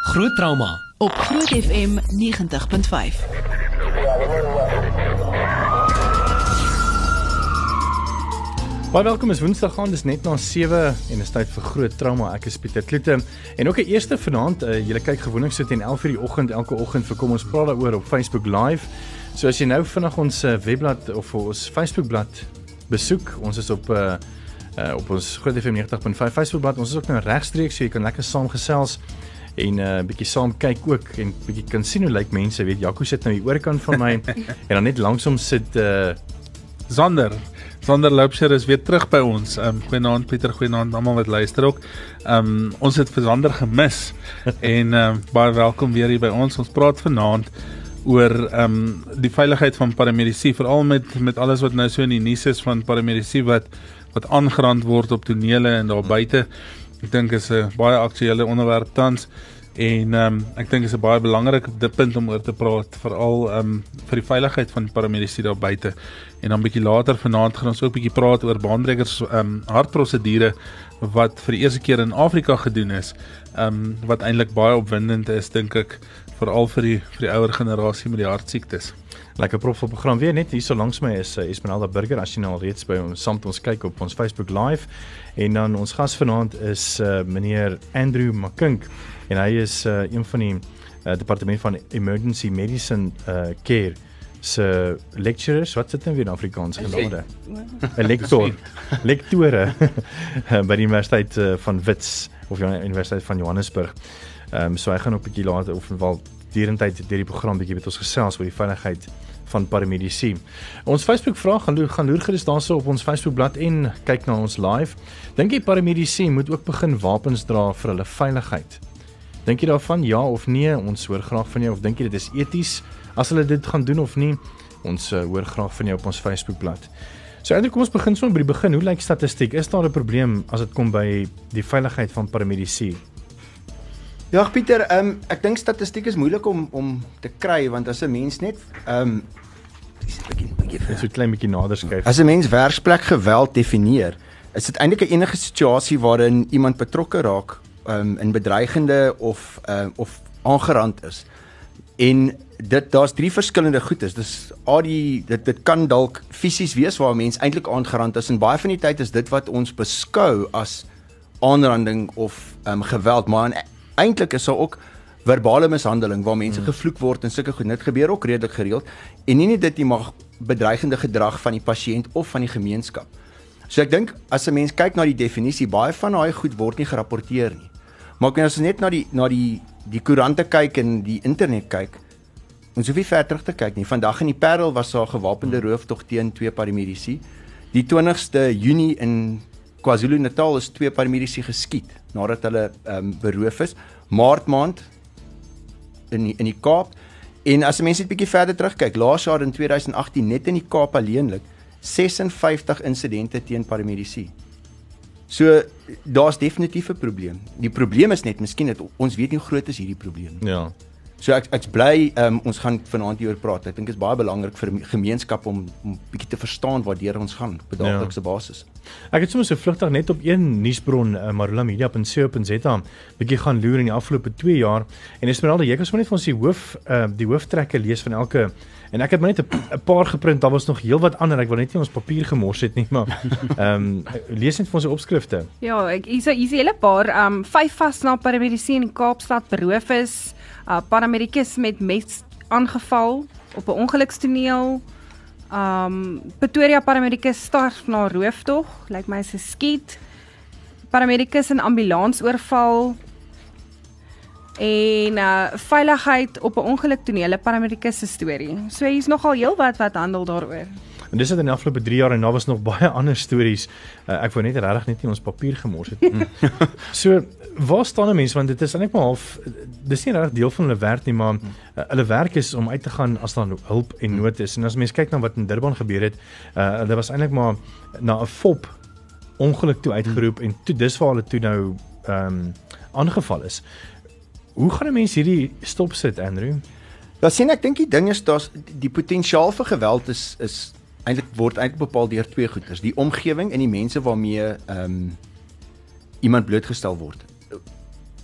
Groot trauma op Groot FM 90.5. Baie welkom is Woensdag gaan dis net na 7 en is tyd vir groot trauma. Ek is Pieter Kloete en ook 'n eerste vanaand, uh, julle kyk gewoonlik so teen 11:00 die oggend elke oggend vir kom ons praat daaroor op Facebook Live. So as jy nou vinnig ons uh, webblad of ons Facebook bladsy besoek, ons is op uh, uh op ons Groot FM 90.5 Facebook bladsy. Ons is ook nou regstreeks so jy kan lekker saamgesels en 'n uh, bietjie saam kyk ook en bietjie kan sien hoe lyk mense, weet Jaco sit nou hier oorkant van my en dan net langsom sit uh Sander Sander Loupsher is weer terug by ons. Ehm um, goeienaand Pieter, goeienaand almal wat luister ook. Ehm um, ons het vir Sander gemis en ehm um, baie welkom weer hier by ons. Ons praat vanaand oor ehm um, die veiligheid van paramedisy, veral met met alles wat nou so in die nuus is van paramedisy wat wat aangerand word op tonele en daar buite. Ek dink is 'n baie aktuelle onderwerp tans. En ehm um, ek dink is 'n baie belangrike punt om oor te praat veral ehm um, vir die veiligheid van paramedisy daar buite. En dan bietjie later vanaand gaan ons ook bietjie praat oor baanbrekers ehm um, hartprosedure wat vir die eerste keer in Afrika gedoen is. Ehm um, wat eintlik baie opwindend is dink ek veral vir die vir die ouer generasie met die hartsiektes. Lekker prof op program weer net hier so langs my is uh, Esmeralda Burger as jy nou al reeds by ons saam met ons kyk op ons Facebook live en dan ons gas vanaand is uh, meneer Andrew Makink en hy is uh, een van die uh, departement van emergency medicine uh, care se lecturers wat sit nou weer in Afrikaans gelade 'n lektor lektore by die universiteit uh, van Wits of die universiteit van Johannesburg. Ehm um, so hy gaan ook 'n bietjie later of wel derentyd deur die program bietjie met ons gesels oor die veiligheid van paramedisy. Ons Facebook vraag gaan gaan loer gerus daarso op ons Facebook bladsy en kyk na ons live. Dink jy paramedisy moet ook begin wapens dra vir hulle veiligheid? Dink jy daarvan ja of nee? Ons hoor graag van jou of dink jy dit is eties as hulle dit gaan doen of nie? Ons uh, hoor graag van jou op ons Facebook bladsy. So eintlik kom ons begin sommer by die begin. Hoe lyk statistiek? Is daar 'n probleem as dit kom by die veiligheid van paramedisy? Ja, Pieter, ehm um, ek dink statistiek is moeilik om om te kry want as 'n mens net ehm um, dis 'n bietjie bietjie so klein bietjie nader skuif. As 'n mens werksplek geweld definieer, is dit eintlik 'n enige situasie waarin iemand betrokke raak ehm um, in bedreigende of uh, of aangerand is. En dit daar's drie verskillende goedes. Dis al die dit dit kan dalk fisies wees waar 'n mens eintlik aangerand is en baie van die tyd is dit wat ons beskou as aanranding of ehm um, geweld, maar in eintlik is daar ook verbale mishandeling waar mense hmm. gevloek word en sulke goed. Dit gebeur ook redelik gereeld en nie net dit nie maar bedreigende gedrag van die pasiënt of van die gemeenskap. So ek dink as 'n mens kyk na die definisie, baie van daai goed word nie gerapporteer nie. Maar as jy net na die na die die koerante kyk en die internet kyk, ons hoef nie ver terug te kyk nie. Vandag in die Parel was daar 'n gewapende rooftog teen twee paramedisy. Die 20ste Junie in KwaZulu-Natal is twee paramedici geskiet nadat hulle ehm um, beroof is. Maart maand in die, in die Kaap en as mense net bietjie verder terugkyk, laas jaar in 2018 net in die Kaap alleenlik 56 insidente teen paramedici. So daar's definitief 'n probleem. Die probleem is net miskien dat ons weet nie hoe groot is hierdie probleem nie. Ja. So ek ek's bly um, ons gaan vanaand hieroor praat. Ek dink dit is baie belangrik vir gemeenskap om om bietjie te verstaan waar ons gaan op daaglikse ja. basis. Ek het sommer so vlugtig net op een nuusbron uh, marulamedia.co.za bietjie gaan loer in die afgelope 2 jaar en Esmeralda, jy kan sommer net vir ons die hoof uh, die hooftrekke lees van elke en ek het maar net 'n paar geprint. Daar was nog heelwat ander. Ek wil net nie ons papier gemors het nie, maar ehm um, lees net vir ons die opskrifte. Ja, ek hier's hier's 'n hele paar ehm um, vyf vasna paramedisy in Kaapstad beroof is uh paramedikus met mes aangeval op 'n ongelukstoneel. Um Pretoria paramedikus start na rooftog, lyk like my se skiet. Paramedikus in ambulans oorval. En uh veiligheid op 'n ongeluktoneel, paramedikus se storie. So hier's nogal heelwat wat handel daaroor. En dis het in die afgelope 3 jaar en daar was nog baie ander stories. Uh, ek wou net regtig net nie ons papier gemors het nie. so, waar staan 'n mens want dit is eintlik maar half dis nie regtig deel van hulle werk nie, maar uh, hulle werk is om uit te gaan as daar hulp en nood is. En as mens kyk na wat in Durban gebeur het, uh, hulle was eintlik maar na 'n fop ongeluk toe uitgeroep en toe dis waar hulle toe nou ehm um, aangeval is. Hoe gaan 'n mens hierdie stop sit, Andrew? Ja, sien ek dink die ding is daar's die potensiaal vir geweld is is eintlik word eintlik bepaal deur twee goeters, die omgewing en die mense waarmee ehm um, iemand blootgestel word.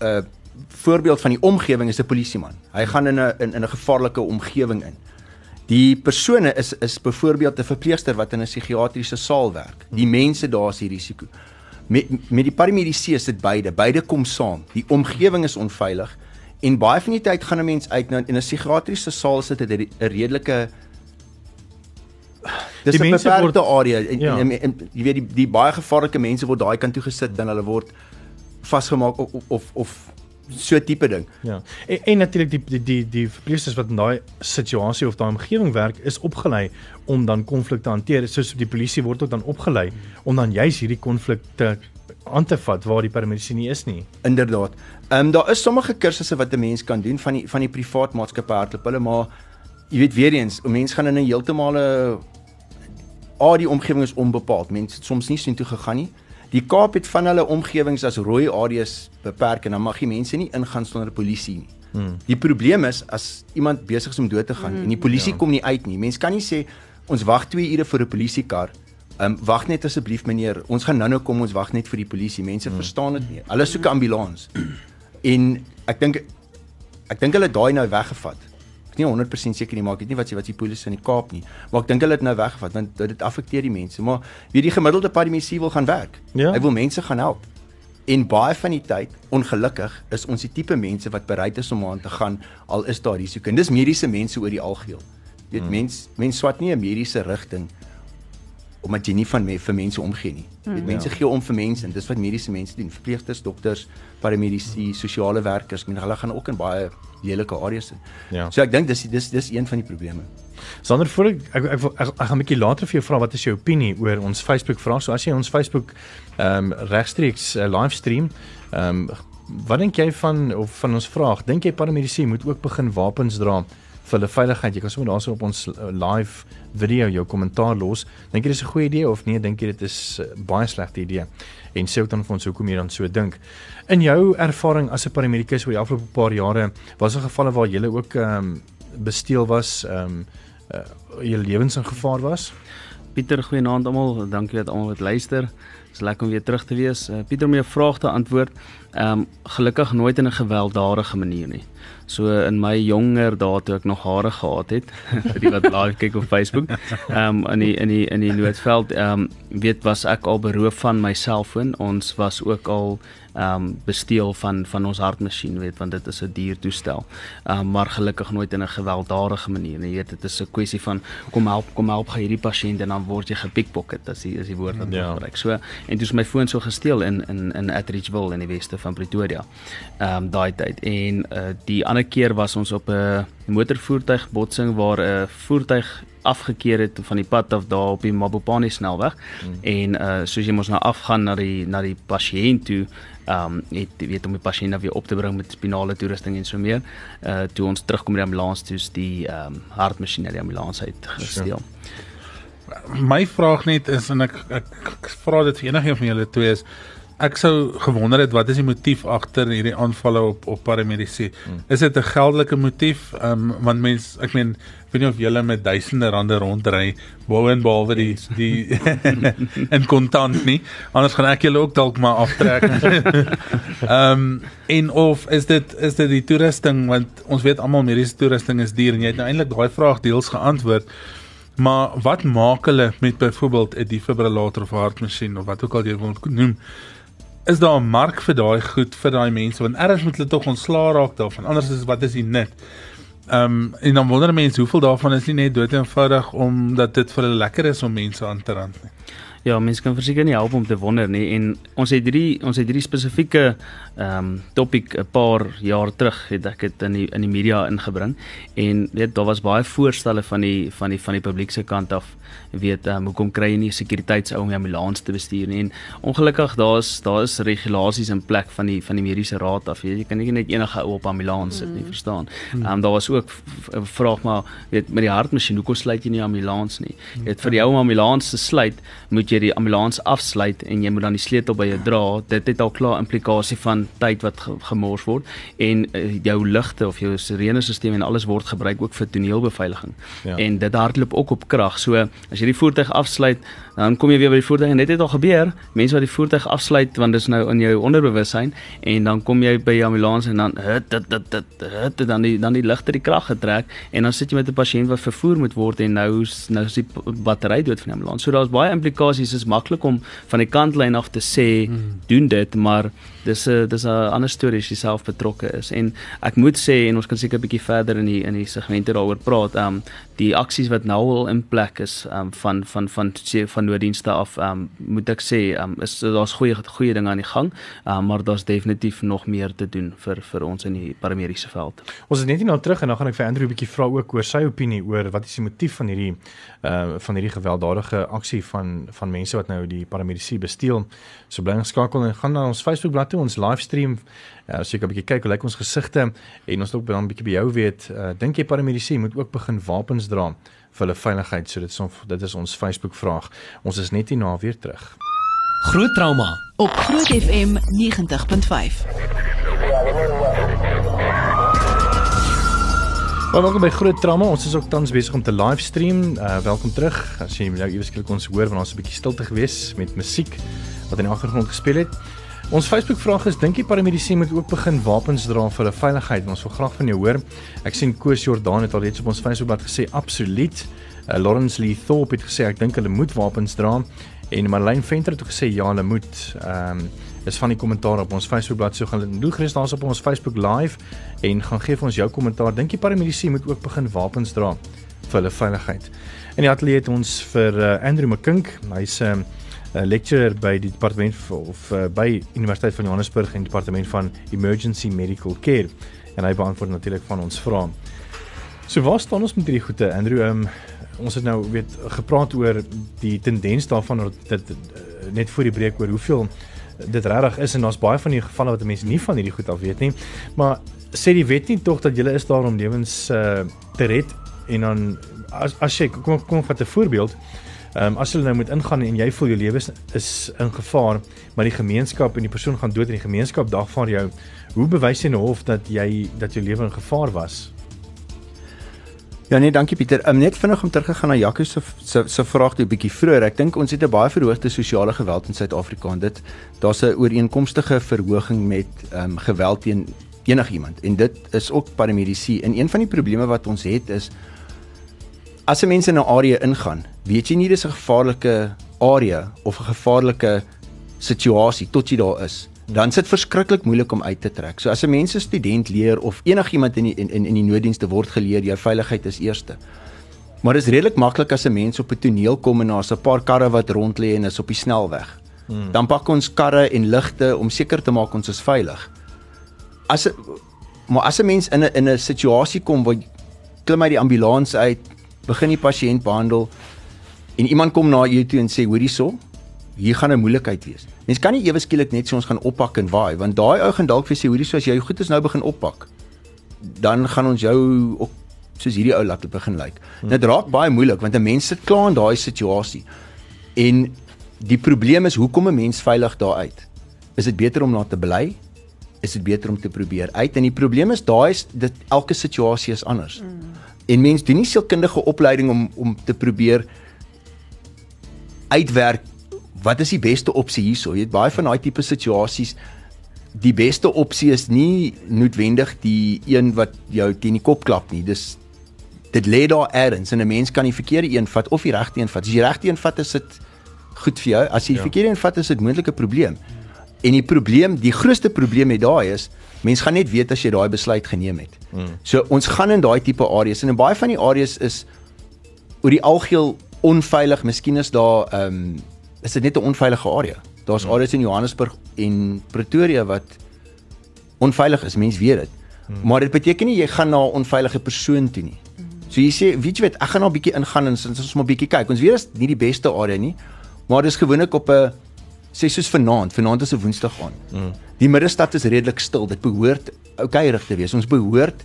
Uh voorbeeld van die omgewing is 'n polisieman. Hy gaan in 'n in, in 'n gevaarlike omgewing in. Die persone is is byvoorbeeld 'n verpleegster wat in 'n psigiatriese saal werk. Die mense daar is die risiko. Met met die paramedisy is dit beide. Beide kom saam. Die omgewing is onveilig en baie van die tyd gaan 'n mens uit na in 'n psigiatriese saal sit dit 'n redelike Dis 'n beperkte word- area en, Ja. en, en, en jy weet die die baie gevaarlike mense word daai kant toe gesit dan hulle word vasgemaak of of of so tipe ding. Ja. En, en natuurlik die die die die verpleegsters wat in daai situasie of daai omgewing werk is opgelei om dan konflik te hanteer. Soos die polisie word ook dan opgelei om dan juis hierdie konflikte aan te vat waar die paramedisy nie is nie. Inderdaad. Ehm um, daar is sommige kursusse wat 'n mens kan doen van die van die privaat maatskappye hardloop hulle maar jy weet weer eens, 'n mens gaan in 'n heeltemale A die omgewing is onbepaald. Mense het soms nie sien toe gegaan nie. Die Kaap het van hulle omgewings as rooi areas beperk en dan mag die mense nie ingaan sonder polisie nie. Hmm. Die probleem is as iemand besig is om dood te gaan hmm. en die polisie ja. kom nie uit nie. Mense kan nie sê ons wag 2 ure vir 'n polisiekar. Ehm um, wag net asseblief meneer, ons gaan nou-nou kom, ons wag net vir die polisie. Mense hmm. verstaan dit nie. Hulle soek 'n ambulans. En ek dink ek dink hulle daai nou weggevat. Ek nie 100% seker nie, maar ek weet nie wat sy wat die polisie in die Kaap nie. Maar ek dink hulle het nou weggevat want dit affekteer die mense. Maar weet die gemiddelde paramedisy wil gaan werk. Ja. Hy wil mense gaan help. En baie van die tyd, ongelukkig, is ons die tipe mense wat bereid is om aan te gaan al is daar risiko. En dis mediese mense oor die algeheel. Jy weet hmm. mens mens swat nie 'n mediese rigting omdat jy nie van me, vir mense omgee nie. Jy weet mense gee om vir mense en dis wat mediese mense doen. Verpleegsters, dokters, paramedisy, sosiale werkers, ek meen hulle gaan ook in baie lelike areas in. Ja. So ek dink dis dis dis een van die probleme. Sander voor ek ek ek, ek, ek gaan 'n bietjie later vir jou vra wat is jou opinie oor ons Facebook vraag. So as jy ons Facebook ehm um, regstreeks uh, livestream, ehm um, wat dink jy van of van ons vraag? Dink jy paramedisy moet ook begin wapens dra vir hulle veiligheid? Jy kan sommer daarso op ons uh, live video jou kommentaar los. Dink jy dis 'n goeie idee of nee, dink jy dit is uh, baie slegte idee? En sê ook dan vir ons hoekom jy dan so dink. In jou ervaring as 'n paramedikus oor die afgelope paar jare, was daar gevalle waar jy ook ehm um, besteel was, ehm um, uh, jou lewens in gevaar was? Pieter, goeienaand almal. Dankie dat almal wat luister. Dit is lekker om weer terug te wees. Uh, Pieter jou vraag te antwoord. Ehm um, gelukkig nooit in 'n gewelddadige manier nie. So in my jonger dae toe ek nog hare gehad het, vir die wat live kyk op Facebook, ehm um, in die in die in die Noordveld, ehm um, weet was ek al beroof van my selfoon. Ons was ook al ehm um, besteel van van ons hartmasjien, weet want dit is 'n duur toestel. Ehm um, maar gelukkig nooit in 'n gewelddadige manier nie. Jy weet dit is 'n kwessie van kom help, kom help gaan hierdie pasiënt en dan word jy gepickpocket as die is die woord wat ja. gebruik. So en toe is my foon so gesteel in in in Atteridgeville in die weste van Pretoria. Ehm um, daai tyd en uh, die ander keer was ons op 'n motorvoertuig botsing waar 'n voertuig afgekeer het van die pad af daar op die Mabopane snelweg mm. en uh soos jy mos nou afgaan na die na die pasiënt toe ehm um, het weet om die pasiënt nou weer op te bring met spinale toerusting en so meer uh toe ons terugkom met die ambulans toe is die ehm um, hartmasjien uit die ambulans uit gesteel. My vraag net is en ek ek, ek vra dit vir enigiemand van julle twee is ek sou gewonder het wat is die motief agter hierdie aanvalle op op paramedisy? Hmm. Is dit 'n geldelike motief? Ehm um, want mens ek meen weet nie of julle met duisende rande rondry bo en behalwe die die in kontant nie. Anders gaan ek julle ook dalk maar aftrek. Ehm um, en of is dit is dit die toerusting want ons weet almal mediese toerusting is duur en jy het nou eintlik daai vraag deels geantwoord. Maar wat maak hulle met byvoorbeeld 'n defibrillator of hartmasjien of wat ook al jy wil noem? Is daar 'n mark vir daai goed vir daai mense want ergens moet hulle tog ontslaa raak daarvan. Anders is wat is die nut? Ehm um, en dan wonder mense hoeveel daarvan is nie net dood eenvoudig omdat dit vir hulle lekker is om mense aan te rand nie. Ja, mense kan verseker nie help om te wonder nie en ons het drie ons het drie spesifieke ehm um, topik 'n paar jaar terug het ek dit in die in die media ingebring en weet daar was baie voorstelle van die van die van die publiek se kant af. Weet ehm um, hoekom kry jy nie sekuriteitsou om die ambulans te bestuur nie? En ongelukkig daar's daar is regulasies in plek van die van die mediese raad af jy, jy kan nie net enige ou op ambulans sit nie verstaan? Ehm um, daar was ook v- vraag maar weet met die hartmasjien hoekom sluit jy nie ambulans nie? Jy weet vir die ou om ambulans te sluit moet jy jy die ambulans afsluit en jy moet dan die sleutel by jou dra, dit het al klaar implikasie van tyd wat ge gemors word en uh, jou ligte of jou sirenestelsel en alles word gebruik ook vir toneelbeveiliging. Ja. En dit hardloop ook op krag. So as jy die voertuig afsluit, dan kom jy weer by die voertuig en dit het al gebeur. Mense wat die voertuig afsluit want dit is nou in jou onderbewussyn en dan kom jy by die ambulans en dan hit dit dit dit hit dan die dan die ligte die krag getrek en dan sit jy met 'n pasiënt wat vervoer moet word en nou nou is die battery dood van die ambulans. So daar's baie implikasies. Dit is maklik om van die kantlyn af te sê hmm. doen dit, maar dis 'n dis 'n ander storie as jy self betrokke is. En ek moet sê en ons kan seker 'n bietjie verder in die in die segmente daaroor praat. Um die aksies wat nou al in plek is um van van van van, van nooddienste af um moet ek sê um is daar's goeie goeie dinge aan die gang, um, maar daar's definitief nog meer te doen vir vir ons in die paramediese veld. Ons is net nie nou terug en dan gaan ek vir Andrew 'n bietjie vra ook oor sy opinie oor wat is die motief van hierdie uh van hierdie gewelddadige aksie van van mense wat nou die paramedici besteel. So bly geskakel en gaan na ons Facebookblad toe, ons livestream. Uh, as jy 'n bietjie kyk hoe lyk ons gesigte en ons wil ook dan 'n bietjie by jou weet, uh, dink jy paramedici moet ook begin wapens dra vir hulle veiligheid? So dit is ons dit is ons Facebook vraag. Ons is net hier na weer terug. Groot trauma op Groot FM 90.5. Maar welkom by Groot Trauma. Ons is ook tans besig om te livestream. Uh welkom terug. As jy nou eers skielik ons hoor want ons 'n bietjie stilte gewees met musiek wat in die agtergrond gespeel het. Ons Facebook vraag is dink jy paramedici moet ook begin wapens dra vir hulle veiligheid? Ons wil graag van jou hoor. Ek sien Koos Jordaan het al reeds op ons Facebookblad gesê absoluut. Uh, Lawrence Lee Thorpe het gesê ek dink hulle moet wapens dra en Marlene Venter het ook gesê ja, hulle moet. Ehm um, is van die kommentaar op ons Facebookblad. So gaan doen gerus daar's op ons Facebook live en gaan gee vir ons jou kommentaar. Dink jy paramedici moet ook begin wapens dra vir hulle veiligheid? In die ateljee het ons vir uh, Andrew McKink, hy's 'n um, lecturer by die departement of uh, by Universiteit van Johannesburg en departement van Emergency Medical Care en hy beantwoord natuurlik van ons vrae. So waar staan ons met hierdie goede Andrew? Um, ons het nou weet gepraat oor die tendens daarvan dat dit uh, net voor die breek oor hoeveel dit regtig is en daar's baie van die gevalle wat mense nie van hierdie goed af weet nie. Maar sê die wet nie tog dat jy is daar om lewens uh, te red en dan as as jy kom kom vat 'n voorbeeld Ehm um, as hulle nou moet ingaan en jy voel jou lewe is, is in gevaar, maar die gemeenskap en die persoon gaan dood en die gemeenskap dagvaar jou, hoe bewys jy in 'n hof dat jy dat jou lewe in gevaar was? Ja nee, dankie Pieter. Um, net vinnig om terug te gaan na Jaco se se se vraag toe 'n bietjie vroeër. Ek dink ons het 'n baie verhoogde sosiale geweld in Suid-Afrika en dit daar's 'n ooreenkomstige verhoging met ehm um, geweld teen enigiemand en dit is ook paramedici. En een van die probleme wat ons het is as 'n mens in 'n area ingaan, weet jy nie dis 'n gevaarlike area of 'n gevaarlike situasie tot jy daar is. Dan sit verskriklik moeilik om uit te trek. So as 'n mens 'n student leer of enigiemand in die in in, die nooddienste word geleer jou veiligheid is eerste. Maar dit is redelik maklik as 'n mens op 'n toneel kom en daar's 'n paar karre wat rond lê en is op die snelweg. Hmm. Dan pak ons karre en ligte om seker te maak ons is veilig. As maar as 'n mens in 'n in 'n situasie kom waar klim uit die ambulans uit, begin die pasiënt behandel en iemand kom na jou toe en sê hoor hierso, hier gaan 'n moeilikheid wees. Mens kan nie ewe skielik net so ons gaan oppak en waai want daai ou gaan dalk vir sê hoor hierso as jy goed is nou begin oppak. Dan gaan ons jou ook soos hierdie ou laat begin lyk. Hmm. Dit raak baie moeilik want 'n mens sit klaar in daai situasie. En die probleem is hoe kom 'n mens veilig daar uit? Is dit beter om na te bly? Is dit beter om te probeer uit? En die probleem is daai is dit elke situasie is anders. Mm. En mens doen nie sielkundige opleiding om om te probeer uitwerk wat is die beste opsie hierso? Jy weet baie van daai tipe situasies die beste opsie is nie noodwendig die een wat jou teen die kop klap nie. Dis dit lê daar eers en 'n mens kan die verkeerde een vat of die regte een vat. As jy die regte een vat, is dit goed vir jou. As jy die Ja. verkeerde een vat, is dit moontlik 'n probleem. En die probleem, die grootste probleem met daai is, mens gaan net weet as jy daai besluit geneem het. Mm. So ons gaan in daai tipe areas en in baie van die areas is oor die algeheel onveilig. Miskien is daar ehm um, is dit net 'n onveilige area. Daar's mm. areas in Johannesburg en Pretoria wat onveilig is. Mense weet dit. Mm. Maar dit beteken nie jy gaan na 'n onveilige persoon toe nie. So jy sê, weet jy wat, ek gaan nou 'n bietjie ingaan en ons ons maar 'n bietjie kyk. Ons weet dit is nie die beste area nie, maar dis gewoonlik op 'n sê soos vanaand, vanaand is 'n Woensdag aan. Mm. Die middestad is redelik stil. Dit behoort oukeirig te wees. Ons behoort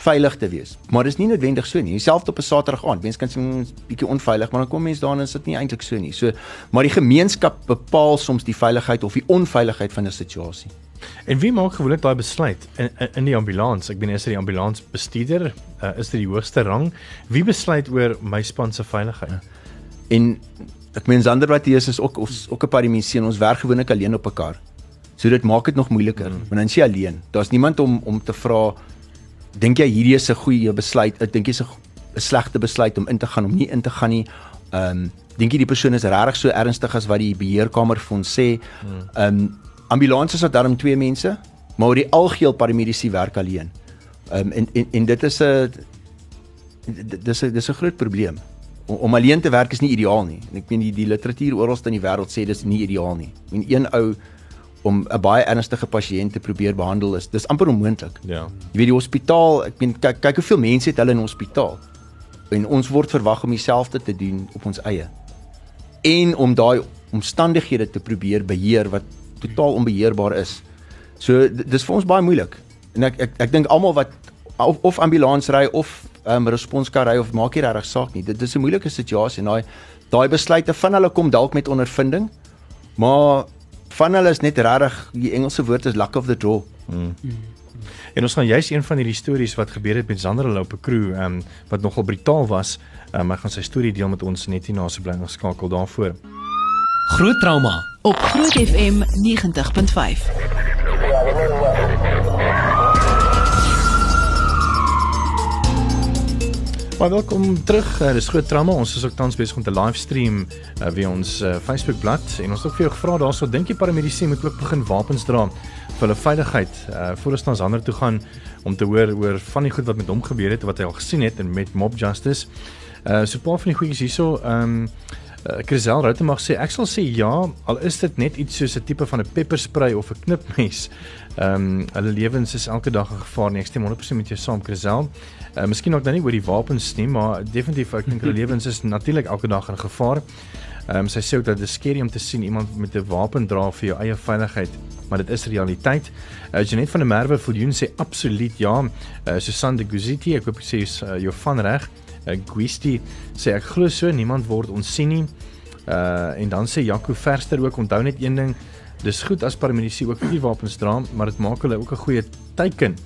veilig te wees. Maar dis nie noodwendig so nie. Selfs op 'n Saterdag aand, mense kan sê 'n bietjie onveilig, maar dan kom mense daar en is dit nie eintlik so nie. So, maar die gemeenskap bepaal soms die veiligheid of die onveiligheid van 'n situasie. En wie maak gewoonlik daai besluit in in, in die ambulans? Ek bedoel is dit die ambulansbestuurder? Uh, is dit die hoogste rang? Wie besluit oor my span se veiligheid? En ek meen Zander wat hier is is ook ons ook 'n paramediese ons werk gewoonlik alleen op 'n kar. So dit maak dit nog moeiliker. Mm. Want dan is jy alleen. Daar's niemand om om te vra dink jy hierdie is 'n goeie besluit? Ek dink jy's 'n slegte besluit om in te gaan om nie in te gaan nie. Ehm um, dink jy die persoon is regtig so ernstig as wat die beheerkamer vir ons sê? Ehm um, ambulanses het daarom twee mense, maar oor die algeheel paramediese werk alleen. Ehm um, en, en en dit is 'n dis 'n dis 'n groot probleem. Om, alleen te werk is nie ideaal nie. En ek meen die die literatuur oral in die wêreld sê dis nie ideaal nie. Ek meen een ou om 'n baie ernstige pasiënt te probeer behandel is dis amper onmoontlik. Ja. Jy weet die hospitaal, ek meen kyk kyk hoeveel mense het hulle in hospitaal. En ons word verwag om dieselfde te doen op ons eie. En om daai omstandighede te probeer beheer wat totaal onbeheerbaar is. So dis vir ons baie moeilik. En ek ek ek dink almal wat of, of ambulans ry of um, responskar ry of maak nie regtig saak nie. Dit dis 'n moeilike situasie en daai daai besluite van hulle kom dalk met ondervinding, maar van hulle is net regtig die Engelse woord is luck of the draw. En ons gaan juis een van hierdie stories wat gebeur het met Zander hulle op 'n crew, ehm um, wat nogal brutaal was. Ehm um, hy gaan sy storie deel met ons net hier na se bly geskakel daarvoor. Groot trauma op Groot FM 90.5. Maar welkom terug. Uh, dis groot trauma. Ons is ook tans besig om te livestream uh, via ons uh, Facebook bladsy en ons het ook vir jou gevra daarso dink jy paramedici moet ook begin wapens dra vir hulle veiligheid uh, voor ons na ander toe gaan om te hoor oor van die goed wat met hom gebeur het wat hy al gesien het en met mob justice. Uh so 'n paar van die goedjies hierso ehm um, Uh, Chrisel Route mag sê ek sal sê ja al is dit net iets soos 'n tipe van 'n pepperspray of 'n knipmes. Ehm um, hulle lewens is elke dag 'n gevaar nie. Ek stem 100% met jou saam Chrisel. Uh, miskien ook dan nie oor die wapens nie, maar definitief ek dink hulle lewens is natuurlik elke dag in gevaar. Ehm um, sy sê ook dat dit skerry om te sien iemand met 'n wapen dra vir jou eie veiligheid, maar dit is realiteit. Uh, Janet van der Merwe Viljoen sê absoluut ja. Uh, Susan de Guziti, ek hoop ek sê uh, jou van reg. Uh, Guisti sê ek glo so niemand word ons sien nie. Uh en dan sê Jaco Verster ook onthou net een ding, dis goed as paramedici ook vuurwapens dra, maar dit maak hulle ook 'n goeie teiken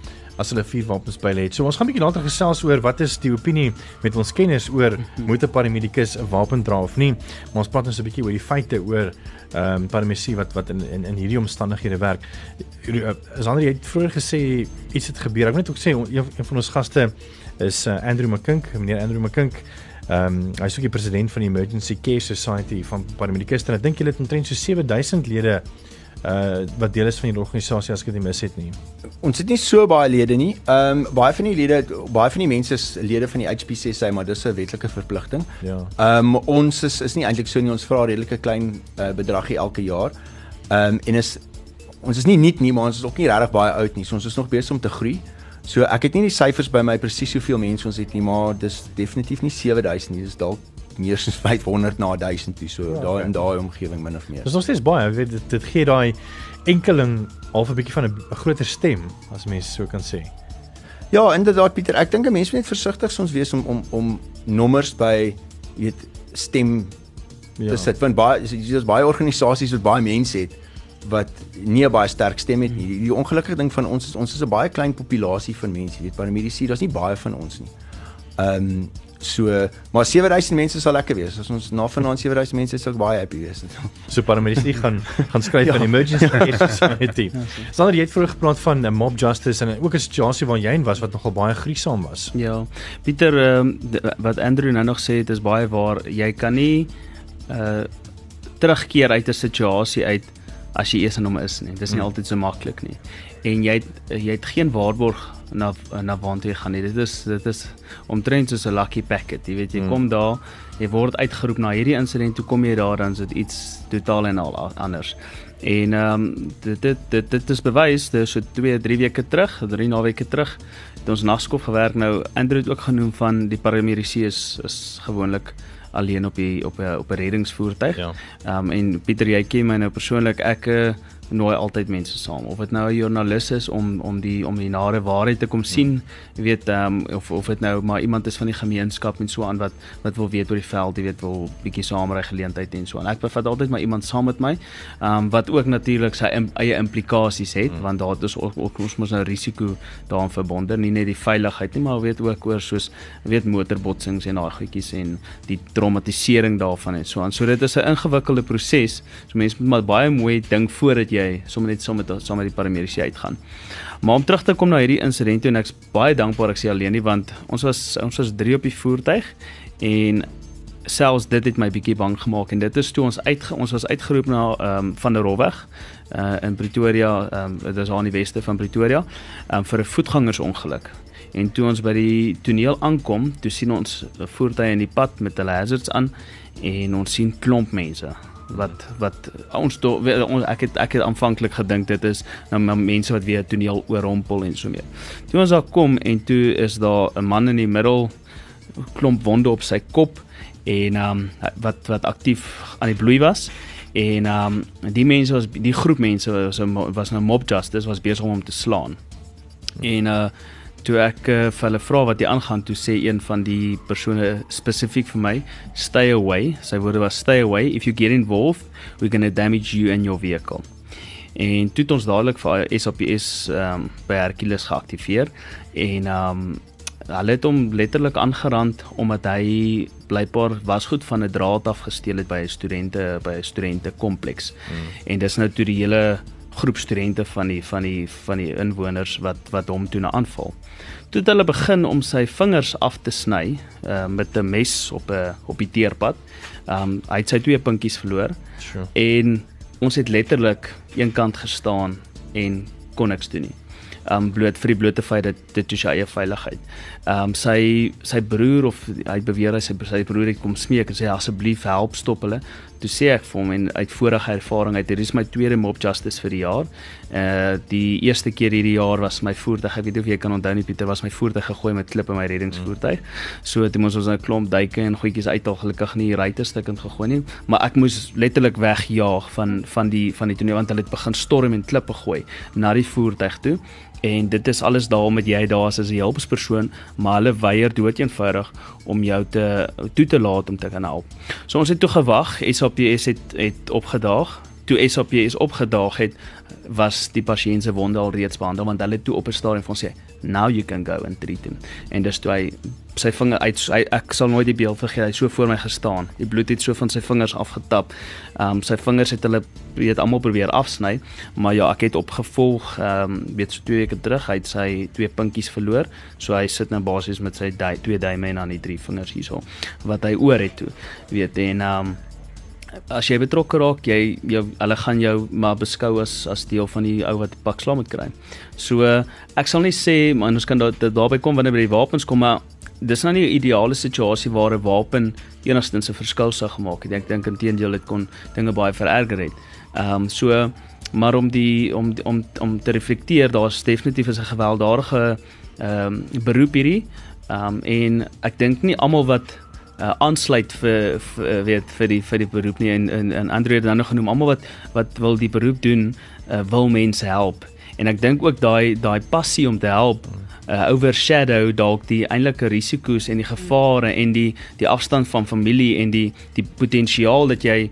as hulle vuurwapens by hulle het. So ons gaan 'n bietjie later gesels oor wat is die opinie met ons kenners oor moet 'n paramedikus 'n wapen dra of nie. Maar ons praat ons 'n bietjie oor die feite oor ehm um, paramedici wat wat in in in hierdie omstandighede werk. Sander jy het vroeër gesê iets het gebeur. Ek moet net ook sê een, een van ons gaste is uh, Andrew McKink, meneer Andrew McKink. Ehm um, hy is ook die president van die Emergency Care Society van paramedikuste en ek dink hulle het omtrent so 7000 lede uh wat deel is van die organisasie as ek dit nie mis het nie. Ons het nie so baie lede nie. Ehm um, baie van die lede baie van die mense is lede van die HPCSA, maar dis 'n wetlike verpligting. Ja. Ehm um, ons is is nie eintlik so nie. Ons vra redelike klein uh, bedragie elke jaar. Ehm um, en is ons is nie nuut nie, maar ons is ook nie regtig baie oud nie. So ons is nog besig om te groei. So ek het nie die syfers by my presies hoeveel mense ons het nie, maar dis definitief nie 7000 nie. Dis dalk meer as 500 na 1000 toe. So ja, daar oké. in daai omgewing min of meer. Dis nog steeds baie, weet dit, dit gee daai enkeling half 'n bietjie van 'n groter stem as mense so kan sê. Ja, inderdaad Pieter, ek dink 'n mens moet net versigtig soms wees om om om nommers by weet stem ja. te sit want baie daar's baie organisasies wat baie mense het wat nie baie sterk stem het nie. Die, die ongelukkige ding van ons is ons is 'n baie klein populasie van mense, jy weet, paramedici, daar's nie baie van ons nie. Ehm um, so maar 7000 mense sal lekker wees. As ons na vanaand 7000 mense sal baie happy wees. So paramedici gaan gaan skryf ja. Emergency Care Society. Sander, jy het vroeër gepraat van 'n mob justice en ook 'n situasie waar jy in was wat nogal baie gruisam was. Ja. Pieter um, wat Andrew nou nog sê, dit is baie waar. Jy kan nie uh terugkeer uit 'n situasie uit as jy eers in hom is nie. Dis nie Hmm. altyd so maklik nie. En jy het, jy het geen waarborg na na waartoe jy gaan nie. Dit is dit is omtrent soos 'n lucky packet. Jy weet jy Hmm. kom daar, jy word uitgeroep na hierdie insident, toe kom jy daar dan is dit iets totaal en al anders. En ehm um, dit dit dit dit is bewys, dis so 2, 3 weke terug, 3 naweke terug het ons nagskof gewerk nou Andrew het ook genoem van die paramedici is is gewoonlik alleen op die op 'n op 'n reddingsvoertuig. Ja. Ehm um, en Pieter jy ken my nou persoonlik ek uh, nooi altyd mense saam. Of dit nou 'n joernalis is om om die om die nare waarheid te kom sien jy weet um, of of dit nou maar iemand is van die gemeenskap en so aan wat wat wil weet oor die veld jy weet wil bietjie saamry geleentheid en so aan. Ek bevat altyd maar iemand saam met my um, wat ook natuurlik sy im, eie implikasies het mm. want daar is ook, ook ons mos nou risiko daaraan verbonde nie net die veiligheid nie maar weet ook oor soos weet motorbotsings en daai goedjies en die traumatisering daarvan en so aan. So dit is 'n ingewikkelde proses. So mense moet maar baie mooi dink voordat jy sommer net saam met saam met die paramedici uitgaan. Maar om terug te kom na hierdie insident en ek's baie dankbaar ek sê alleen nie want ons was ons was 3 op die voertuig en selfs dit het my bietjie bang gemaak en dit is toe ons uit ons was uitgeroep na ehm um, van der Rowweg uh in Pretoria ehm um, dit is aan die weste van Pretoria ehm um, vir 'n voetgangersongeluk. En toe ons by die toneel aankom, toe sien ons 'n voertuig in die pad met hulle hazards aan en ons sien klomp mense wat wat ons do, ons ek het ek het aanvanklik gedink dit is nou mense wat weer toneel oorrompel en so meer. Toe ons daar kom en toe is daar 'n man in die middel klomp wonde op sy kop en ehm um, wat wat aktief aan die bloei was en ehm um, die mense was die groep mense was was nou mob justice was besig om hom te slaan. En uh toe ek uh, vir hulle vra wat hier aangaan toe sê een van die persone spesifiek vir my stay away sy woorde was stay away if you get involved we're going to damage you and your vehicle en toe het ons dadelik vir SAPS ehm um, by Hercules geaktiveer en ehm um, hulle het hom letterlik aangerand omdat hy blykbaar was goed van 'n draad af gesteel het by 'n studente by 'n studente kompleks. Hmm. En dis nou toe die hele groep studente van die van die van die inwoners wat wat hom toe na aanval. Toe het hulle begin om sy vingers af te sny uh, met 'n mes op 'n op die teerpad. Um hy het sy twee pinkies verloor. Sure. En ons het letterlik eenkant gestaan en kon niks doen nie um bloot vir die blote feit dat dit is sy eie veiligheid. Um sy sy broer of hy beweer hy sy sy broer het kom smeek en sê asseblief help stop hulle. Toe sê ek vir hom en uit vorige ervaring uit hierdie is my tweede mob justice vir die jaar. Uh die eerste keer hierdie jaar was my voertuig, ek weet nie of jy kan onthou nie Pieter, was my voertuig gegooi met klippe in my reddingsvoertuig. So toe moes ons 'n klomp duike en goedjies uithaal, gelukkig nie ruitte stukkend gegooi nie, maar ek moes letterlik wegjaag van van die van die toneel want hulle het begin storm en klippe gooi na die voertuig toe en dit is alles daarom dat jy daar is as 'n hulpspersoon, maar hulle weier doeteenvoudig om jou te toe te laat om te kan help. So ons het toe gewag, SAPS het het opgedaag. Toe SAPS opgedaag het, was die pasiënt se wonde al reeds behandel want hulle toe op 'n stadium van sê, "Now you can go and treat him." En dis toe hy sy vinger uit hy, ek sal nooit die beeld vergeet hy so voor my gestaan die bloed het so van sy vingers afgetap ehm um, sy vingers het hulle weet almal probeer afsny maar ja ek het opgevolg ehm um, weet so twee weke terug hy het sy twee pinkies verloor so hy sit nou basies met sy die, twee duime en dan die drie vingers hierso wat hy oor het toe weet en ehm um, as jy betrokke raak jy jou hulle gaan jou maar beskou as as deel van die ou wat pak slaam moet kry. So ek sal nie sê man ons kan daar daarby kom wanneer by die wapens kom maar dis nou nie 'n ideale situasie waar 'n wapen enigstens 'n verskil sou gemaak het. Ek dink intedeel dit kon dinge baie vererger het. Ehm um, so maar om die om om om te reflekteer, daar's definitief 'n gewelddadige ehm um, beroep hierdie. Ehm um, en ek dink nie almal wat uh, aansluit vir, vir weet vir die vir die beroep nie en en, en Andre het dan nog genoem almal wat wat wil die beroep doen, uh, wil mense help. En ek dink ook daai daai passie om te help uh, overshadow dalk die eintlike risiko's en die gevare en die die afstand van familie en die die potensiaal dat jy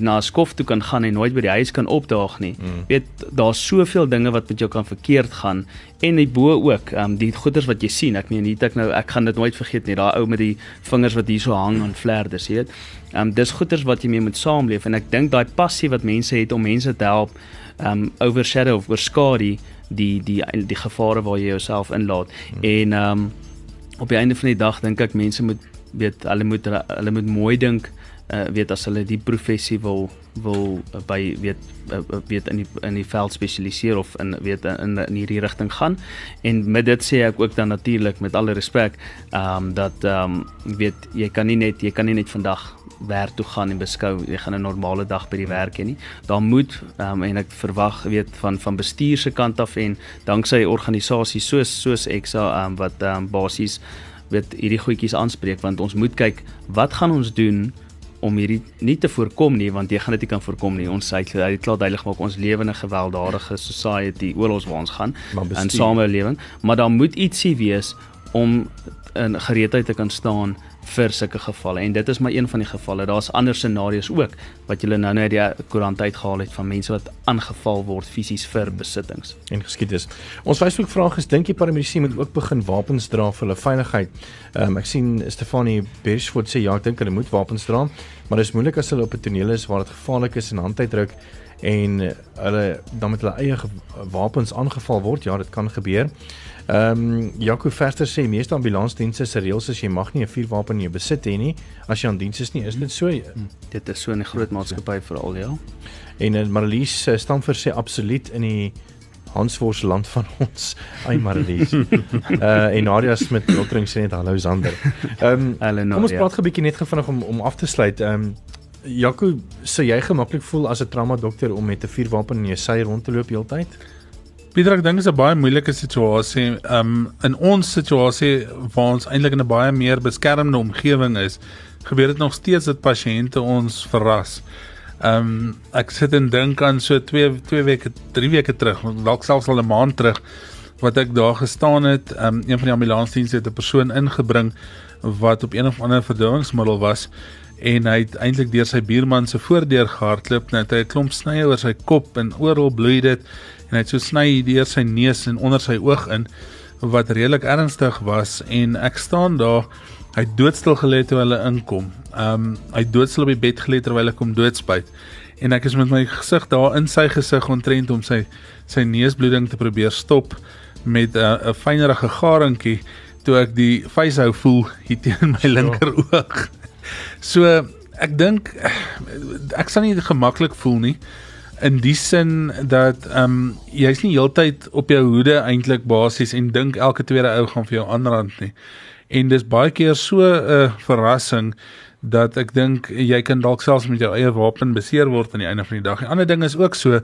na 'n skof toe kan gaan en nooit by die huis kan opdaag nie. Mm. Weet daar's soveel dinge wat met jou kan verkeerd gaan en die bo ook, ehm um, die goeders wat jy sien. Ek meen hier ek nou ek gaan dit nooit vergeet nie. Daai ou met die vingers wat hier so hang aan vlerders, weet. Ehm um, dis goeders wat jy mee moet saamleef en ek dink daai passie wat mense het om mense te help, ehm um, overshadow of oorskadu die die die gevare waar jy jouself inlaat hmm. en ehm um, op die einde van die dag dink ek mense moet weet hulle moet hulle moet mooi dink uh, weet as hulle die professie wil wil uh, by weet uh, weet in die in die veld spesialiseer of in weet in in hierdie rigting gaan. En met dit sê ek ook dan natuurlik met alle respek ehm um, dat ehm um, weet jy kan nie net jy kan nie net vandag werk toe gaan en beskou jy gaan 'n normale dag by die werk hê nie. Daar moet ehm um, en ek verwag weet van van bestuur se kant af en danksy organisasies soos soos Exa ehm um, wat ehm um, basies weet hierdie goedjies aanspreek. Want ons moet kyk wat gaan ons doen om hierdie nie te voorkom nie want jy gaan dit nie kan voorkom nie. Ons het hy klaar duidelik gemaak ons lewe in 'n gewelddadige society oorlogs waar ons gaan in samelewing, maar daar moet ietsie wees om in gereedheid te kan staan vir sulke gevalle en dit is maar een van die gevalle. Daar's ander scenario's ook wat julle nou net die koerant uitgehaal het van mense wat aangeval word fisies vir besittings. en geskied is. Ons Facebook vraag is dink jy paramedici moet ook begin wapens dra vir hulle veiligheid? Ehm um, ek sien Stefanie Beresford sê ja, ek dink hulle moet wapens dra, maar dit is moeilik as hulle op 'n toneel is waar dit gevaarlik is en handuitdruk en eh, hulle dan met hulle eie wapens aangeval word. Ja, dit kan gebeur. Ehm um, Jaco Verster sê meeste ambulansdienste se reëls is jy mag nie 'n vuurwapen in jou besit hê nie as jy aan diens is nie. Is dit so? Dit is so in 'n groot maatskappy veral ja. En uh, Marlies uh, Stamfer sê absoluut in die Hansvors land van ons. Ai Marlies. uh en Nadia Smit Wiltering sê net hallo Zander. Ehm um, kom ons ja. praat 'n bietjie net vinnig om om af te sluit. Ehm um, Jaco, sou jy gemaklik voel as 'n trauma dokter om met 'n vuurwapen in jou sy rond te loop heeltyd? Pieter, ek dink dit is 'n baie moeilike situasie. Um in ons situasie waar ons eintlik in 'n baie meer beskermde omgewing is, gebeur dit nog steeds dat pasiënte ons verras. Um ek sit en dink aan so 2 2 weke, 3 weke terug, dalk selfs al 'n maand terug wat ek daar gestaan het. Um een van die ambulansdienste het 'n persoon ingebring wat op een of ander verdowingmiddel was en hy het eintlik deur sy buurman se voordeur gehardloop net hy 'n klomp snye oor sy kop en oral bloei dit en hy het so sny deur sy neus en onder sy oog in wat redelik ernstig was en ek staan daar hy het doodstil gelê toe hulle inkom. Um hy het doodstil op die bed gelê terwyl ek hom doodsbyt en ek is met my gesig daar in sy gesig ontrent om sy sy neusbloeding te probeer stop met 'n uh, 'n fynerige garingkie toe ek die vyshou voel hier teen my linker oog. So ek dink ek sal nie gemaklik voel nie in die sin dat ehm um, jy's nie heeltyd op jou hoede eintlik basies en dink elke tweede ou gaan vir jou aanrand nie. En dis baie keer so 'n uh, verrassing dat ek dink jy kan dalk selfs met jou eie wapen beseer word aan die einde van die dag. Die ander ding is ook so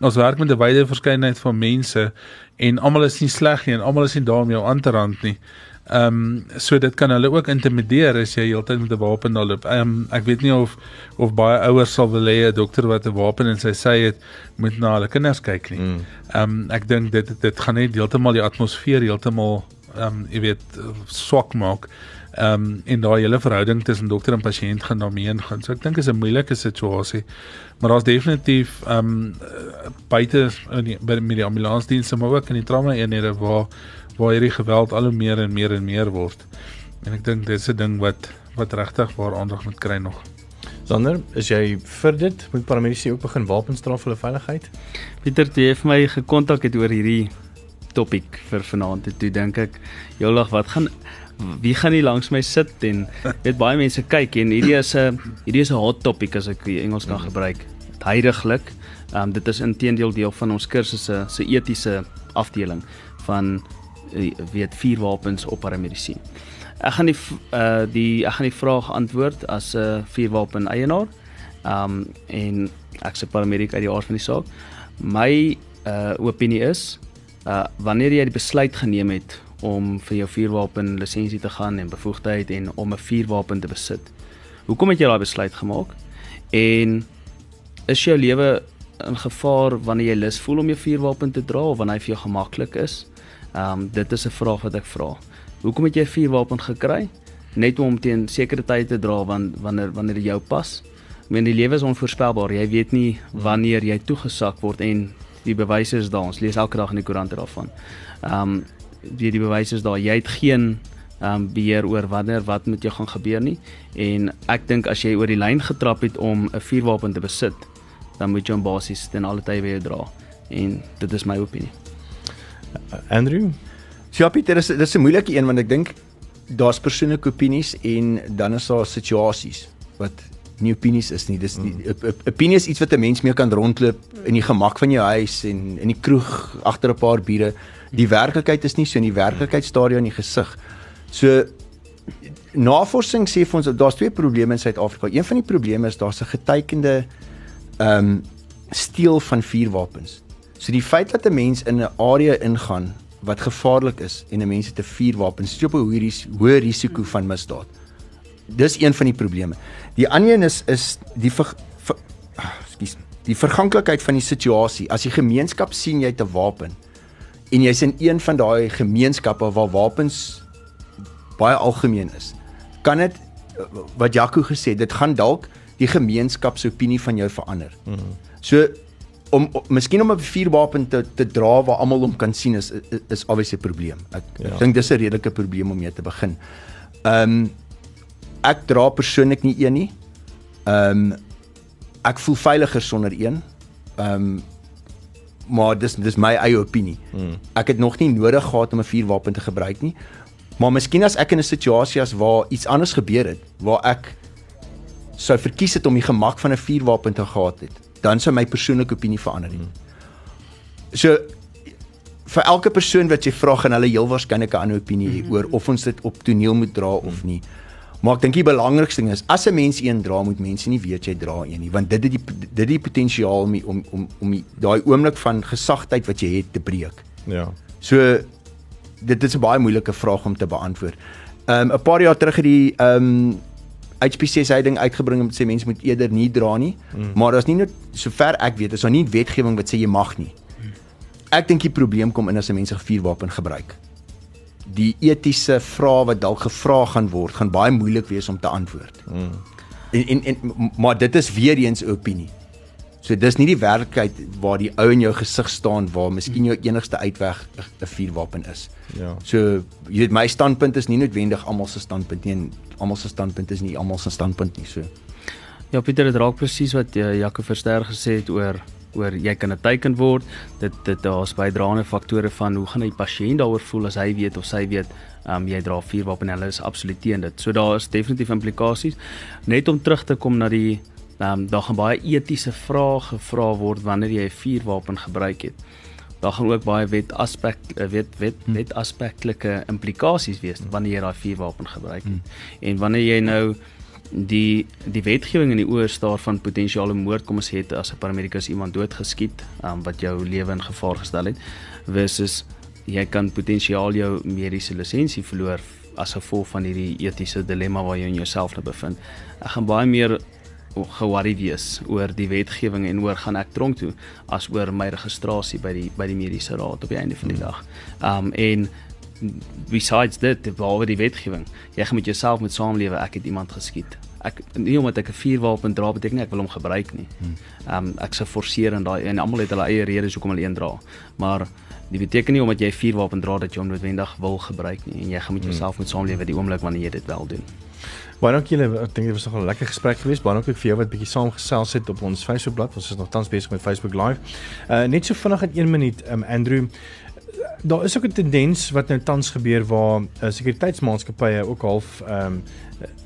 ons werk met 'n wyde verskeidenheid van mense en almal is nie sleg nie en almal is nie daar om jou aan te rand nie. Ehm um, so dit kan hulle ook intimideer as jy heeltyd met 'n wapen daar loop. Ehm um, ek weet nie of of baie ouers sal wil hê 'n dokter wat 'n wapen in sy sy het moet na hulle kinders kyk nie. Ehm um, ek dink dit dit gaan net heeltemal die atmosfeer heeltemal ehm um, jy weet swak maak. Ehm um, en daai hele verhouding tussen dokter en pasiënt gaan daarmee ingaan. So ek dink is 'n moeilike situasie. Maar daar's definitief ehm um, buite in die, by die ambulansdienste maar ook in die trauma eenhede waar waar hierdie geweld al hoe meer en meer en meer word. En ek dink dit is 'n ding wat wat regtig waar aandag moet kry nog. Sander, is jy vir dit? Moet paramedici ook begin wapens dra vir hulle veiligheid? Pieter, jy vir my gekontak het oor hierdie topik vir vanaand, toe dink ek, "Jolag, wat gaan wie gaan hier langs my sit en weet baie mense kyk en hierdie is 'n hierdie is 'n hot topic as ek Engels kan gebruik. Heidiglik, um, dit is intedeel deel van ons kursusse se etiese afdeling van weet vuurwapens op paramedisien. Ek gaan die uh die ek gaan die vraag antwoord as 'n uh, vuurwapen eienaar. Um en ek's 'n paramedic uit die aard van die saak. My uh opinie is uh wanneer jy die besluit geneem het om vir jou vuurwapen lisensie te gaan en bevoegdheid en om 'n vuurwapen te besit. Hoekom het jy daai besluit gemaak? En is jou lewe in gevaar wanneer jy lus voel om jou vuurwapen te dra of wanneer hy vir jou gemaklik is? Ehm um, dit is 'n vraag wat ek vra. Hoekom het jy 'n vuurwapen gekry? Net om teen sekere tye te dra want wanneer wanneer dit jou pas. Ek meen die lewe is onvoorspelbaar. Jy weet nie wanneer jy toegesak word en die bewyse is daar. Ons lees elke dag in die koerante daarvan. Ehm um, die die bewyse is daar. Jy het geen ehm um, beheer oor wanneer wat met jou gaan gebeur nie. En ek dink as jy oor die lyn getrap het om 'n vuurwapen te besit, dan moet jy hom basies ten alle tye weer dra. En dit is my opinie. Andrew, So ja Pieter, dis dis 'n moeilike een want ek dink daar's persoonlike opinies en dan is daar situasies wat nie opinies is nie. Dis op- op- opinie is iets wat 'n mens mee kan rondloop in die gemak van jou huis en in die kroeg agter 'n paar biere. Die werklikheid is nie so in die werklikheid staar jou in die gesig. So navorsing sê vir ons daar's twee probleme in Suid-Afrika. Een van die probleme is daar's 'n getekende ehm um, steel van vuurwapens. So die feit dat 'n mens in 'n area ingaan wat gevaarlik is en 'n mens het 'n vuurwapen, jy op 'n hoë ris- hoë risiko van misdaad. dis een van die probleme. Die ander een is is die ver, ver, ah, ekskuus, die verganklikheid van die situasie. As die gemeenskap sien jy het 'n wapen en jy's in een van daai gemeenskappe waar wapens baie algemeen is, kan dit wat Jaco gesê het, dit gaan dalk die gemeenskap se opinie van jou verander. Mm -hmm. So om, om miskien om 'n vuurwapen te te dra waar almal hom kan sien is is, is obviously 'n probleem. Ek ja. dink dis 'n redelike probleem om mee te begin. Ehm um, ek dra persoonlik nie een nie. Ehm um, ek voel veiliger sonder een. Ehm um, maar dis dis my eie opinie. Hmm. Ek het nog nie nodig gehad om 'n vuurwapen te gebruik nie. Maar miskien as ek in 'n situasie as waar iets anders gebeur het, waar ek sou verkies het om die gemak van 'n vuurwapen te gehad het, dan sou my persoonlike opinie verander het. So vir elke persoon wat jy vra gaan hulle heel waarskynlik 'n ander opinie hê oor of ons dit op toneel moet dra of nie. Maar ek dink die belangrikste ding is as 'n mens een dra, moet mense nie weet jy dra een nie, want dit het die dit het die potensiaal om om om om daai oomblik van gesagtheid wat jy het te breek. Ja. So dit is 'n baie moeilike vraag om te beantwoord. Um 'n paar jaar terug het die um HPCS hy ding uitgebring om te sê mense moet eerder nie dra nie, mm. maar daar's nie net sover ek weet, is daar nie wetgewing wat sê jy mag nie. Ek dink die probleem kom in as mense vuurwapen gebruik. Die etiese vrae wat dalk gevra gaan word, gaan baie moeilik wees om te antwoord. Mm. En, en en maar dit is weer eens 'n opinie. So dis nie die werklikheid waar die ou in jou gesig staan waar miskien jou enigste uitweg 'n vuurwapen is. Ja. So jy weet my standpunt is nie noodwendig almal se standpunt nie en almal se standpunt is nie almal se standpunt nie so. Ja Pieter, dit raak presies wat uh, Jaco Verster gesê het oor oor jy kan 'n teken word. Dit dit daar's bydraende faktore van hoe gaan die pasiënt daaroor voel as hy weet of sy weet um, jy dra vuurwapen hulle is absoluut teen dit. So daar is definitief implikasies. Net om terug te kom na die Ehm um, daar gaan baie etiese vrae gevra word wanneer jy 'n vuurwapen gebruik het. Daar gaan ook baie wet aspek eh, wet wet hm. wet aspektelike implikasies wees wanneer jy daai vuurwapen gebruik het. Hmm. En wanneer jy nou die die wetgewing in die oor staar van potensiale moord kom ons het as 'n paramedikus iemand doodgeskiet um, wat jou lewe in gevaar gestel het versus jy kan potensiaal jou mediese lisensie verloor as gevolg van hierdie etiese dilemma waar jy in jouself nou bevind. Ek gaan baie meer ge-worried wees oor die wetgewing en oor gaan ek tronk toe as oor my registrasie by die by die mediese raad op die einde van die dag. Um en besides dit, behalwe die wetgewing, jy gaan met jouself moet saamlewe. Ek het iemand geskiet. Ek nie omdat ek 'n vuurwapen dra beteken ek wil hom gebruik nie. Um ek se forceer en daai en almal het hulle eie redes hoekom hulle een dra. Maar dit beteken nie omdat jy 'n vuurwapen dra dat jy hom noodwendig wil gebruik nie en jy gaan met jouself moet saamlewe die oomblik wanneer jy dit wel doen. Baie dankie julle. Ek dink dit was nog 'n lekker gesprek geweest. Baie dankie vir jou wat bietjie saamgesels het op ons Facebookblad. Ons is nog tans besig met Facebook Live. Uh net so vinnig in 1 minuut, um, Andrew. Daar is ook 'n tendens wat nou tans gebeur waar uh, sekuriteitsmaatskappye ook half 'n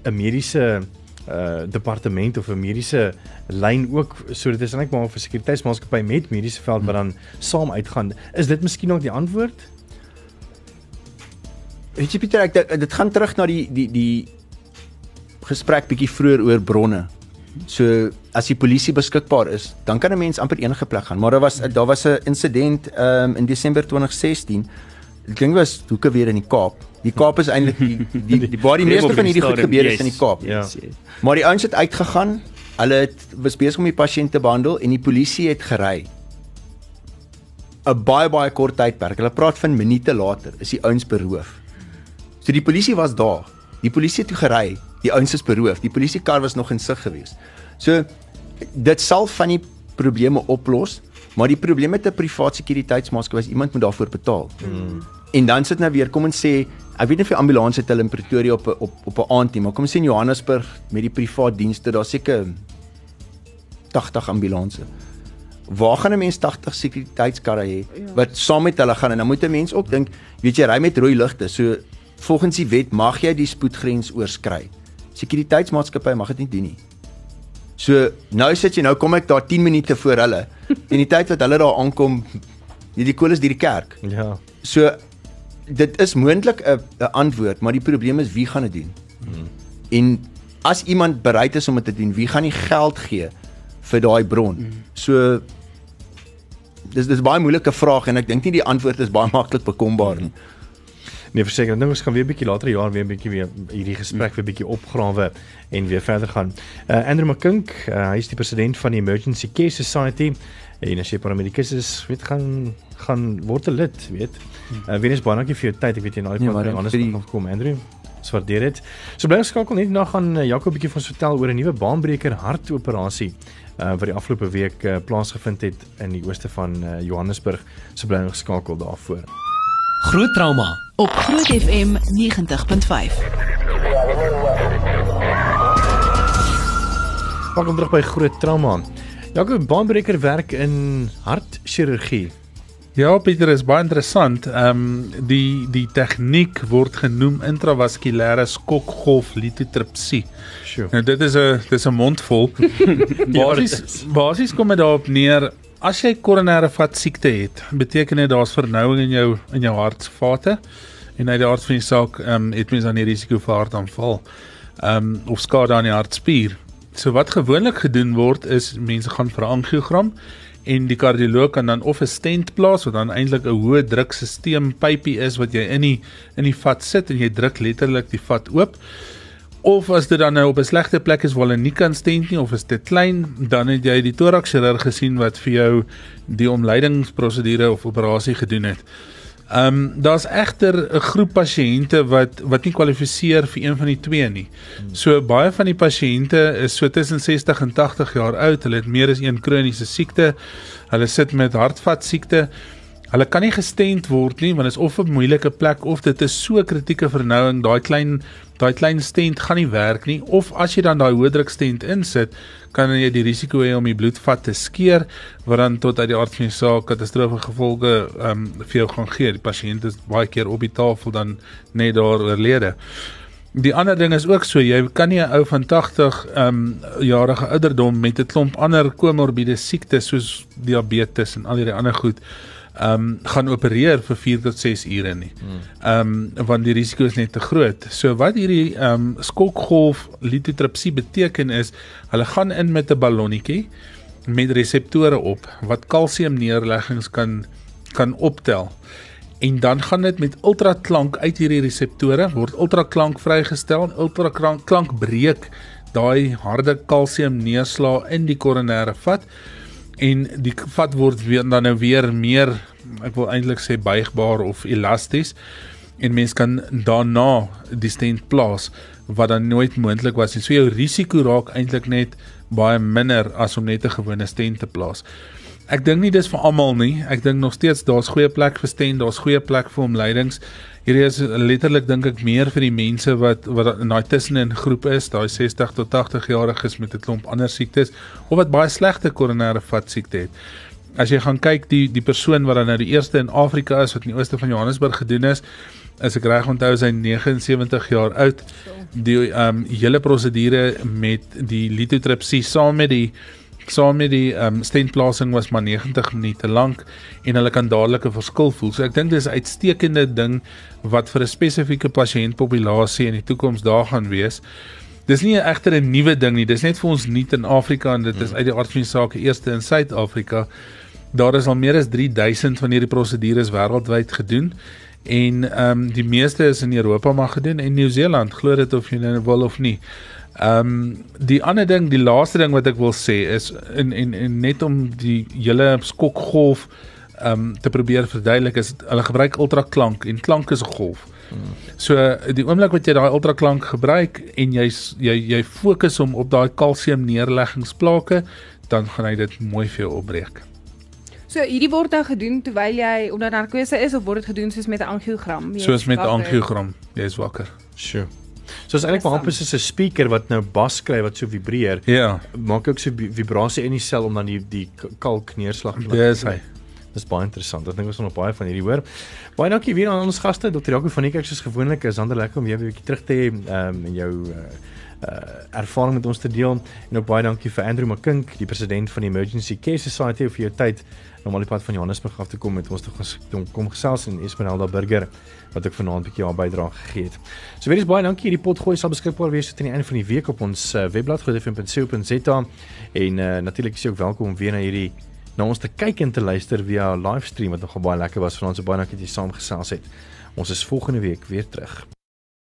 um, mediese uh departement of 'n mediese lyn ook so dit is eintlik maar 'n sekuriteitsmaatskappy met mediese veld wat dan saam uitgaan. Is dit miskien ook die antwoord? Weet jy Pieter, ek dit gaan terug na die die die gesprek bietjie vroeër oor bronne. So as die polisie beskikbaar is, dan kan 'n mens amper enige plek gaan. Maar daar was daar was 'n insident um, in Desember 2016. Dit klink was hoeke weer in die Kaap. Die Kaap is eintlik die die die waar die meeste van hierdie goed gebeur is in die Kaap. Ja. Maar die ouens het uitgegaan. Hulle het was besig om die pasiënt te behandel en die polisie het gery. 'n baie baie kort tydperk. Hulle praat van minute later is die ouens beroof. So die polisie was daar. Die polisie het toe gery die ouens is beroof. Die polisiekar was nog in sig geweest. So dit sal van die probleme oplos, maar die probleem met 'n privaat sekuriteitsmaatskappy is iemand moet daarvoor betaal. Hmm. En dan sit nou weer kom en sê ek weet nie of die ambulans het hulle in Pretoria op op op 'n aand nie, maar kom ons sê in Johannesburg met die privaat dienste, daar seker 80 ambulanse. Waar gaan 'n mens 80 sekuriteitskarre hê ja. wat saam met hulle gaan en dan moet 'n mens ook dink, weet jy, ry met rooi ligte. So volgens die wet mag jy die spoedgrens oorskry sekuriteitsmaatskappy mag dit nie doen nie. So nou sit jy nou kom ek daar 10 minute voor hulle. En die tyd wat hulle daar aankom, die koel is deur die kerk. Ja. So dit is moontlik 'n 'n antwoord, maar die probleem is wie gaan dit doen? Hmm. En as iemand bereid is om dit te doen, wie gaan die geld gee vir daai bron? Hmm. So dis dis baie moeilike vraag en ek dink nie die antwoord is baie maklik bekombaar nie. Nee, verseker, ek dink ons gaan weer 'n bietjie later jaar weer 'n bietjie weer hierdie gesprek weer 'n bietjie opgrawe en weer verder gaan. Uh Andrew McKink, uh, hy is die president van die Emergency Care Society en as jy paramedikus is, weet gaan gaan word 'n lid, weet. Uh Venus baie dankie vir jou tyd. Ek weet jy nou Nee, dankie anders die- kan kom, Andrew. Ons waardeer dit. So bly skakel net na gaan Jaco 'n bietjie vir ons vertel oor 'n nuwe baanbreker hartoperasie uh wat die afgelope week uh, plaasgevind het in die ooste van uh, Johannesburg. So bly nog skakel daarvoor. Groot trauma op Groot FM 90.5. Welkom terug by Groot Trauma. Jaco baanbreker werk in hartchirurgie. Ja, Pieter is baie interessant. Ehm um, die die tegniek word genoem intravaskulêre skokgolf litotripsie. Sjoe. Nou dit is 'n dis 'n mondvol. Basies basies kom dit daarop neer as jy koronêre vat siekte het, beteken dit daar's vernouing in jou in jou hartvate en uit die aard van die saak ehm um, het mens dan die risiko vir hartaanval. Ehm um, of skade aan die hartspier. So wat gewoonlik gedoen word is mense gaan vir 'n angiogram en die kardioloog kan dan of 'n stent plaas wat dan eintlik 'n hoë drukstelsel pypie is wat jy in die in die vat sit en jy druk letterlik die vat oop. Of as dit dan nou op 'n slegte plek is waar hulle nie kan stent nie of is dit klein, dan het jy die thoraxchirurg gesien wat vir jou die omleidingsprosedure of operasie gedoen het. Ehm um, daar's egter 'n groep pasiënte wat wat nie kwalifiseer vir een van die twee nie. So baie van die pasiënte is so tussen 60 en 80 jaar oud. Hulle het meer as een kroniese siekte. Hulle sit met hartvat siekte. Hulle kan nie gestent word nie want dit is of 'n moeilike plek of dit is so kritieke vernouing, daai klein daai klein stent gaan nie werk nie of as jy dan daai hoë druk stent insit, kan jy die risiko hê om die bloedvat te skeer wat dan tot uit die aard van die saak katastrofe gevolge ehm um, vir jou gaan gee. Die pasiënt is baie keer op die tafel dan net daar oorlede. Die ander ding is ook so, jy kan nie 'n ou van 80 ehm um, jarige ouderdom met 'n klomp ander komorbiede siektes soos diabetes en al hierdie ander goed ehm um, gaan opereer vir 4 tot 6 ure nie. Ehm um, want die risiko is net te groot. So wat hierdie ehm um, skokgolf litotripsie beteken is hulle gaan in met 'n ballonnetjie met reseptore op wat kalsiumneerleggings kan kan optel. En dan gaan dit met ultraklank uit hierdie reseptore word ultraklank vrygestel. Ultraklank klank breek daai harde kalsium neerslaa in die koronêre vat en die vat word weer dan nou weer meer ek wil eintlik sê buigbaar of elasties en mens kan daarna die stent plaas wat dan nooit moontlik was nie. So jou risiko raak eintlik net baie minder as om net 'n gewone stent te plaas. Ek dink nie dis vir almal nie. Ek dink nog steeds daar's goeie plek vir stent, daar's goeie plek vir omleidings. Hierdie is letterlik dink ek meer vir die mense wat wat in daai tussenin groep is, daai 60 tot 80 jariges met 'n klomp ander siektes of wat baie slegte koronêre vat siekte het. As jy gaan kyk die die persoon wat dan nou die eerste in Afrika is wat in die ooste van Johannesburg gedoen is, as ek reg onthou is hy 79 jaar oud. Die ehm um, hele prosedure met die litotripsie saam met die saam met die ehm um, stentplasing was maar 90 minute lank en hulle kan dadelik 'n verskil voel. So ek dink dis 'n uitstekende ding wat vir 'n spesifieke pasiëntpopulasie in die toekoms daar gaan wees. Dis nie egter 'n nuwe ding nie. Dis net vir ons nuut in Afrika en dit is uit die aard van die saak eerste in Suid-Afrika. Daar is al meer as 3000 van hierdie prosedures wêreldwyd gedoen en ehm um, die meeste is in Europa maar gedoen en Nieu-Seeland, glo dit of jy nou wil of nie. Ehm um, die ander ding, die laaste ding wat ek wil sê is en en, en net om die hele skokgolf ehm um, te probeer verduidelik is hulle gebruik ultraklank en klank is 'n golf. So die oomblik wat jy daai ultraklank gebruik en jy jy jy fokus hom op daai kalsium neerleggingsplake, dan gaan hy dit mooi vir jou opbreek. So hierdie word nou gedoen terwyl jy onder narkose is of word dit gedoen soos met 'n angiogram? Jy Soos met 'n angiogram, jy is wakker. Sjoe. So is eintlik maar amper soos 'n speaker wat nou bas kry wat so vibreer. Ja, Maak ook so vi- vibrasie in die sel om dan die die kalk neerslag te laat dis kry. hy. Dis baie interessant. Ek dink ons gaan nog baie van hierdie hoor. Baie dankie weer aan ons gaste, Dr. Jaco van Niekerk soos gewoonlik. Is ander lekker om jou weer 'n bietjie terug te hê um, en jou uh, uh ervaring met ons te deel. En ook baie dankie vir Andrew McKink, die president van die Emergency Care Society vir jou tyd om al die pad van Johannesburg af te kom met ons te te kom gesels en Esmeralda Burger wat ook vanaand 'n bietjie haar bydrae gegee het. So weer eens baie dankie. Hierdie potgooi sal beskikbaar wees tot aan die einde van die week op ons uh, webblad grootfm.co.za en uh, natuurlik is jy ook welkom om weer na hierdie na ons te kyk en te luister via livestream wat nogal baie lekker was. Vanaand so baie dankie dat jy saamgesels het. Ons is volgende week weer terug.